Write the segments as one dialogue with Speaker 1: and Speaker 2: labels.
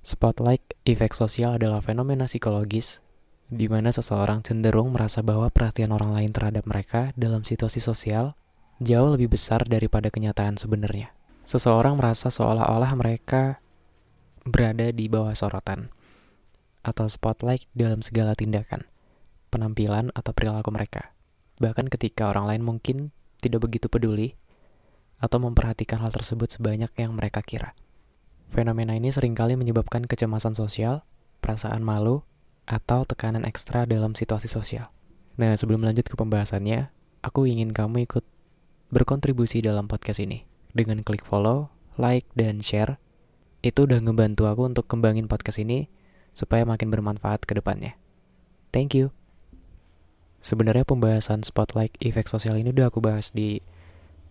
Speaker 1: Spotlight efek sosial adalah fenomena psikologis di mana seseorang cenderung merasa bahwa perhatian orang lain terhadap mereka dalam situasi sosial jauh lebih besar daripada kenyataan sebenarnya. Seseorang merasa seolah-olah mereka berada di bawah sorotan atau spotlight dalam segala tindakan, penampilan atau perilaku mereka. Bahkan ketika orang lain mungkin tidak begitu peduli atau memperhatikan hal tersebut sebanyak yang mereka kira. Fenomena ini sering kali menyebabkan kecemasan sosial, perasaan malu, atau tekanan ekstra dalam situasi sosial. Nah, sebelum lanjut ke pembahasannya, aku ingin kamu ikut berkontribusi dalam podcast ini dengan klik follow, like, dan share. Itu udah ngebantu aku untuk kembangin podcast ini supaya makin bermanfaat ke depannya. Thank you. Sebenarnya pembahasan spotlight efek sosial ini udah aku bahas di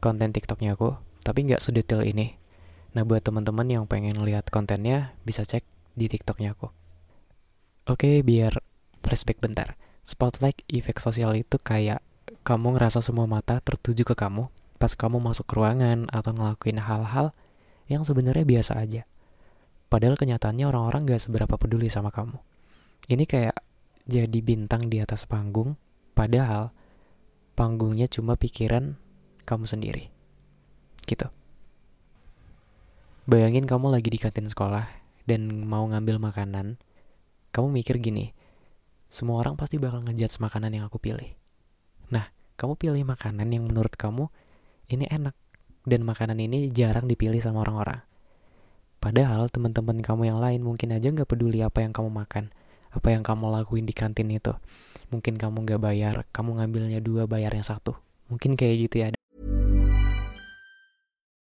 Speaker 1: konten TikToknya aku, tapi nggak sedetail ini. Nah buat teman-teman yang pengen lihat kontennya, bisa cek di TikToknya aku. Oke, biar flashback bentar. Spotlight efek sosial itu kayak kamu ngerasa semua mata tertuju ke kamu, pas kamu masuk ruangan atau ngelakuin hal-hal yang sebenarnya biasa aja. Padahal kenyataannya orang-orang gak seberapa peduli sama kamu. Ini kayak jadi bintang di atas panggung, padahal panggungnya cuma pikiran kamu sendiri. Gitu. Bayangin kamu lagi di kantin sekolah dan mau ngambil makanan, kamu mikir gini, semua orang pasti bakal ngejudge makanan yang aku pilih. Nah, kamu pilih makanan yang menurut kamu ini enak dan makanan ini jarang dipilih sama orang-orang. Padahal teman-teman kamu yang lain mungkin aja nggak peduli apa yang kamu makan, apa yang kamu lakuin di kantin itu. Mungkin kamu nggak bayar, kamu ngambilnya dua bayar yang satu. Mungkin kayak gitu ya.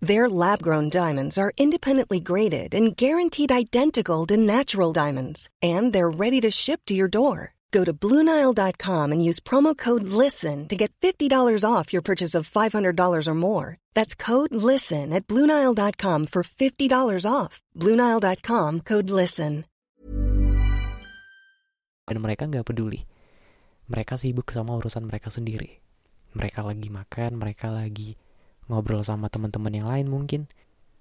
Speaker 2: Their lab grown diamonds are independently graded and guaranteed identical to natural diamonds, and they're ready to ship to your door. Go to Bluenile.com and use promo code LISTEN to get $50 off your purchase of $500 or more. That's code LISTEN at Bluenile.com for $50 off. Bluenile.com code LISTEN.
Speaker 1: Dan mereka nggak peduli. Mereka sibuk sama urusan mereka sendiri. Mereka lagi makan, mereka lagi ngobrol sama teman-teman yang lain mungkin.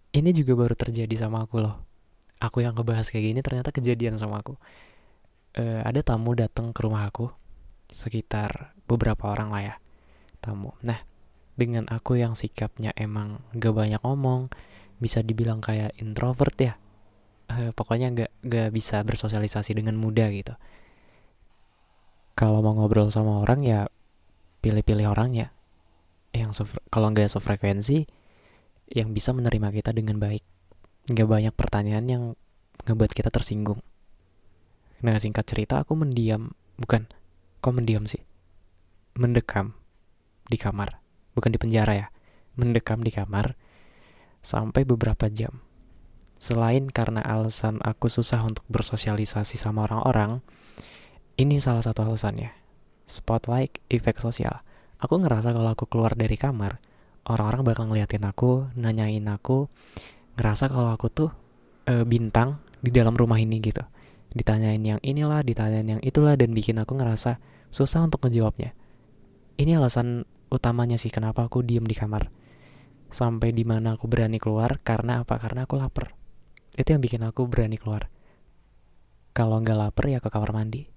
Speaker 1: Ini juga baru terjadi sama aku loh. Aku yang ngebahas kayak gini ternyata kejadian sama aku. Uh, ada tamu datang ke rumah aku, sekitar beberapa orang lah ya, tamu. Nah, dengan aku yang sikapnya emang gak banyak ngomong, bisa dibilang kayak introvert ya. Uh, pokoknya gak, gak bisa bersosialisasi dengan mudah gitu. Kalau mau ngobrol sama orang ya pilih-pilih orangnya yang kalau nggak sefrekuensi yang bisa menerima kita dengan baik. Nggak banyak pertanyaan yang ngebuat kita tersinggung. Nah singkat cerita aku mendiam bukan kok mendiam sih? Mendekam di kamar bukan di penjara ya mendekam di kamar sampai beberapa jam. Selain karena alasan aku susah untuk bersosialisasi sama orang-orang ini salah satu alasannya. Spotlight efek sosial aku ngerasa kalau aku keluar dari kamar orang-orang bakal ngeliatin aku nanyain aku ngerasa kalau aku tuh e, bintang di dalam rumah ini gitu. Ditanyain yang inilah ditanyain yang itulah dan bikin aku ngerasa susah untuk ngejawabnya. Ini alasan utamanya sih kenapa aku diem di kamar. Sampai di mana aku berani keluar karena apa? Karena aku lapar. Itu yang bikin aku berani keluar. Kalau nggak lapar ya ke kamar mandi.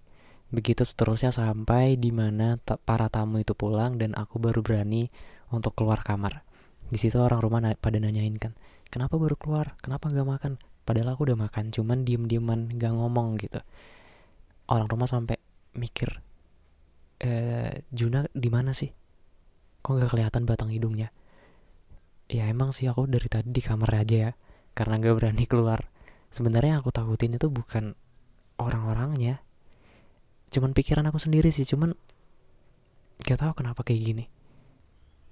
Speaker 1: Begitu seterusnya sampai di mana para tamu itu pulang dan aku baru berani untuk keluar kamar. Di situ orang rumah na pada nanyain kan, kenapa baru keluar? Kenapa nggak makan? Padahal aku udah makan, cuman diem-dieman nggak ngomong gitu. Orang rumah sampai mikir, eh, Juna di mana sih? Kok nggak kelihatan batang hidungnya? Ya emang sih aku dari tadi di kamar aja ya, karena nggak berani keluar. Sebenarnya aku takutin itu bukan orang-orangnya, cuman pikiran aku sendiri sih cuman gak tahu kenapa kayak gini.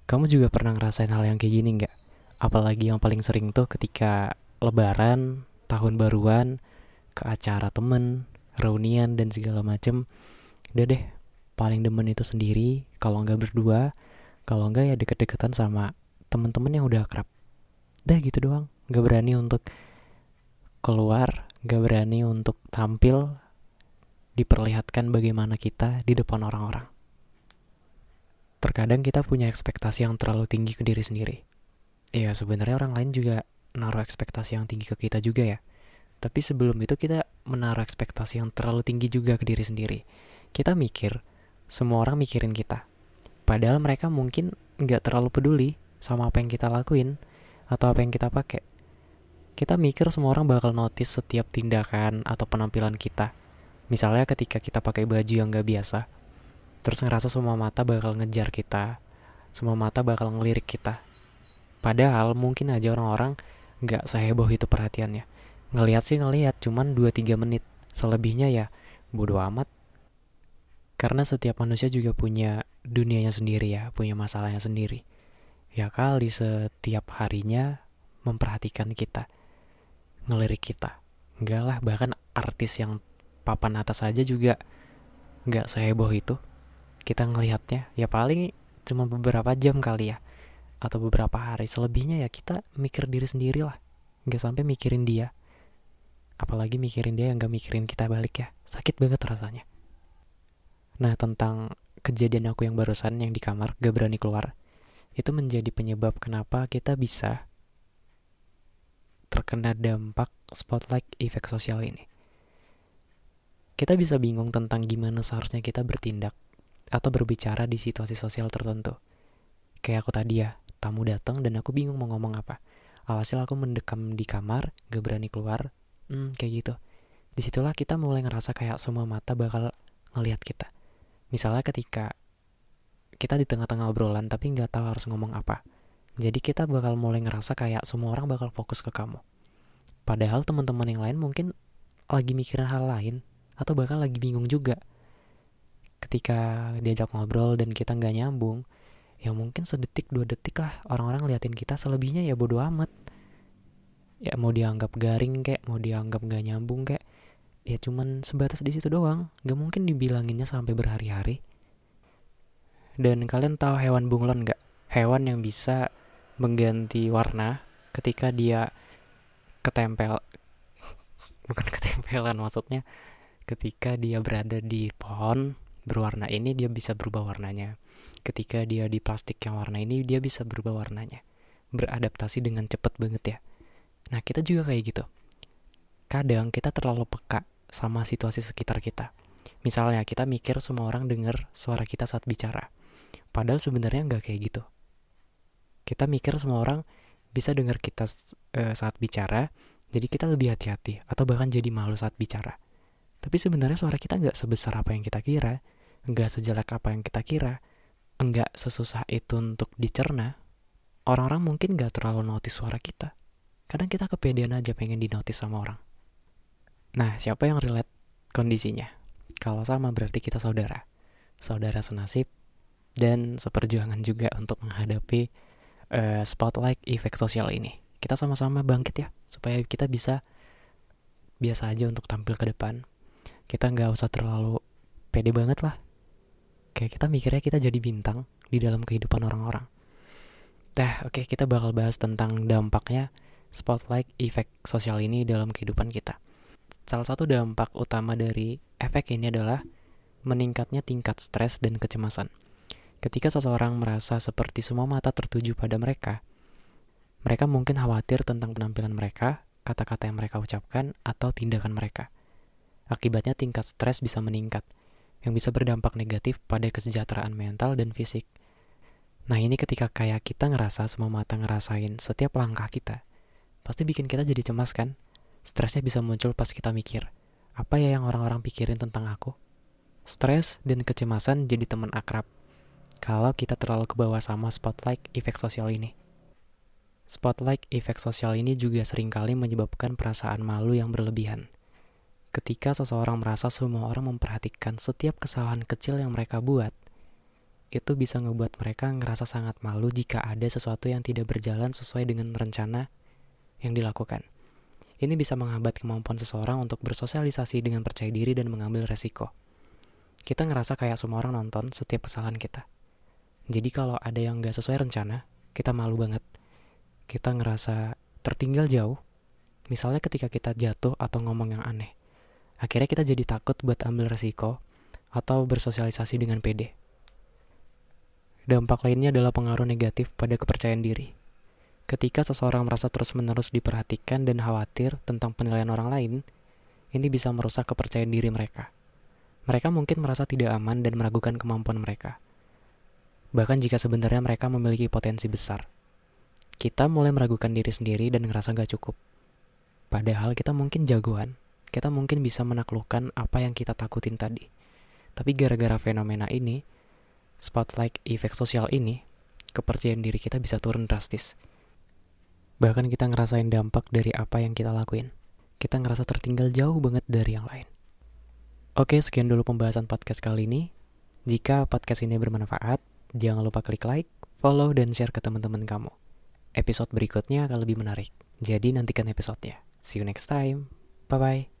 Speaker 1: Kamu juga pernah ngerasain hal yang kayak gini nggak? Apalagi yang paling sering tuh ketika lebaran tahun baruan ke acara temen reunian dan segala macem. Udah deh paling demen itu sendiri kalau nggak berdua kalau nggak ya deket-deketan sama temen-temen yang udah akrab. Dah gitu doang nggak berani untuk keluar nggak berani untuk tampil diperlihatkan bagaimana kita di depan orang-orang. Terkadang kita punya ekspektasi yang terlalu tinggi ke diri sendiri. Ya sebenarnya orang lain juga naruh ekspektasi yang tinggi ke kita juga ya. Tapi sebelum itu kita menaruh ekspektasi yang terlalu tinggi juga ke diri sendiri. Kita mikir, semua orang mikirin kita. Padahal mereka mungkin nggak terlalu peduli sama apa yang kita lakuin atau apa yang kita pakai. Kita mikir semua orang bakal notice setiap tindakan atau penampilan kita Misalnya ketika kita pakai baju yang gak biasa, terus ngerasa semua mata bakal ngejar kita, semua mata bakal ngelirik kita. Padahal mungkin aja orang-orang gak seheboh itu perhatiannya. Ngeliat sih ngeliat, cuman 2-3 menit. Selebihnya ya bodo amat. Karena setiap manusia juga punya dunianya sendiri ya, punya masalahnya sendiri. Ya kali setiap harinya memperhatikan kita, ngelirik kita. Enggak lah, bahkan artis yang papan atas saja juga nggak seheboh itu. Kita ngelihatnya ya paling cuma beberapa jam kali ya atau beberapa hari. Selebihnya ya kita mikir diri sendiri lah nggak sampai mikirin dia. Apalagi mikirin dia yang nggak mikirin kita balik ya. Sakit banget rasanya. Nah tentang kejadian aku yang barusan yang di kamar gak berani keluar itu menjadi penyebab kenapa kita bisa terkena dampak spotlight efek sosial ini kita bisa bingung tentang gimana seharusnya kita bertindak atau berbicara di situasi sosial tertentu. Kayak aku tadi ya, tamu datang dan aku bingung mau ngomong apa. Alhasil aku mendekam di kamar, gak berani keluar. Hmm, kayak gitu. Di situlah kita mulai ngerasa kayak semua mata bakal ngelihat kita. Misalnya ketika kita di tengah-tengah obrolan tapi nggak tahu harus ngomong apa. Jadi kita bakal mulai ngerasa kayak semua orang bakal fokus ke kamu. Padahal teman-teman yang lain mungkin lagi mikirin hal lain, atau bahkan lagi bingung juga. Ketika diajak ngobrol dan kita nggak nyambung ya mungkin sedetik dua detik lah orang-orang liatin kita selebihnya ya bodo amat. Ya mau dianggap garing kayak mau dianggap nggak nyambung kayak ya cuman sebatas di situ doang. Nggak mungkin dibilanginnya sampai berhari-hari. Dan kalian tahu hewan bunglon nggak? Hewan yang bisa mengganti warna ketika dia ketempel bukan ketempelan maksudnya ketika dia berada di pohon berwarna ini dia bisa berubah warnanya. Ketika dia di plastik yang warna ini dia bisa berubah warnanya. Beradaptasi dengan cepat banget ya. Nah kita juga kayak gitu. Kadang kita terlalu peka sama situasi sekitar kita. Misalnya kita mikir semua orang dengar suara kita saat bicara. Padahal sebenarnya nggak kayak gitu. Kita mikir semua orang bisa dengar kita uh, saat bicara jadi kita lebih hati-hati atau bahkan jadi malu saat bicara tapi sebenarnya suara kita nggak sebesar apa yang kita kira, nggak sejelek apa yang kita kira, nggak sesusah itu untuk dicerna. Orang-orang mungkin nggak terlalu notice suara kita. Kadang kita kepedean aja pengen dinotis sama orang. Nah, siapa yang relate kondisinya? Kalau sama berarti kita saudara. Saudara senasib dan seperjuangan juga untuk menghadapi uh, spotlight efek sosial ini. Kita sama-sama bangkit ya, supaya kita bisa biasa aja untuk tampil ke depan, kita nggak usah terlalu pede banget lah kayak kita mikirnya kita jadi bintang di dalam kehidupan orang-orang Dah, oke okay, kita bakal bahas tentang dampaknya spotlight efek sosial ini dalam kehidupan kita. Salah satu dampak utama dari efek ini adalah meningkatnya tingkat stres dan kecemasan. Ketika seseorang merasa seperti semua mata tertuju pada mereka, mereka mungkin khawatir tentang penampilan mereka, kata-kata yang mereka ucapkan, atau tindakan mereka. Akibatnya tingkat stres bisa meningkat, yang bisa berdampak negatif pada kesejahteraan mental dan fisik. Nah ini ketika kayak kita ngerasa semua mata ngerasain setiap langkah kita, pasti bikin kita jadi cemas kan? Stresnya bisa muncul pas kita mikir, apa ya yang orang-orang pikirin tentang aku? Stres dan kecemasan jadi teman akrab kalau kita terlalu ke bawah sama spotlight efek sosial ini. Spotlight efek sosial ini juga sering kali menyebabkan perasaan malu yang berlebihan. Ketika seseorang merasa semua orang memperhatikan setiap kesalahan kecil yang mereka buat, itu bisa ngebuat mereka ngerasa sangat malu jika ada sesuatu yang tidak berjalan sesuai dengan rencana yang dilakukan. Ini bisa menghambat kemampuan seseorang untuk bersosialisasi dengan percaya diri dan mengambil resiko. Kita ngerasa kayak semua orang nonton setiap kesalahan kita. Jadi kalau ada yang nggak sesuai rencana, kita malu banget. Kita ngerasa tertinggal jauh. Misalnya ketika kita jatuh atau ngomong yang aneh. Akhirnya kita jadi takut buat ambil resiko atau bersosialisasi dengan pede. Dampak lainnya adalah pengaruh negatif pada kepercayaan diri. Ketika seseorang merasa terus-menerus diperhatikan dan khawatir tentang penilaian orang lain, ini bisa merusak kepercayaan diri mereka. Mereka mungkin merasa tidak aman dan meragukan kemampuan mereka. Bahkan jika sebenarnya mereka memiliki potensi besar. Kita mulai meragukan diri sendiri dan ngerasa gak cukup. Padahal kita mungkin jagoan, kita mungkin bisa menaklukkan apa yang kita takutin tadi. Tapi gara-gara fenomena ini, spotlight efek sosial ini, kepercayaan diri kita bisa turun drastis. Bahkan kita ngerasain dampak dari apa yang kita lakuin. Kita ngerasa tertinggal jauh banget dari yang lain. Oke, sekian dulu pembahasan podcast kali ini. Jika podcast ini bermanfaat, jangan lupa klik like, follow, dan share ke teman-teman kamu. Episode berikutnya akan lebih menarik. Jadi nantikan episodenya. See you next time. Bye-bye.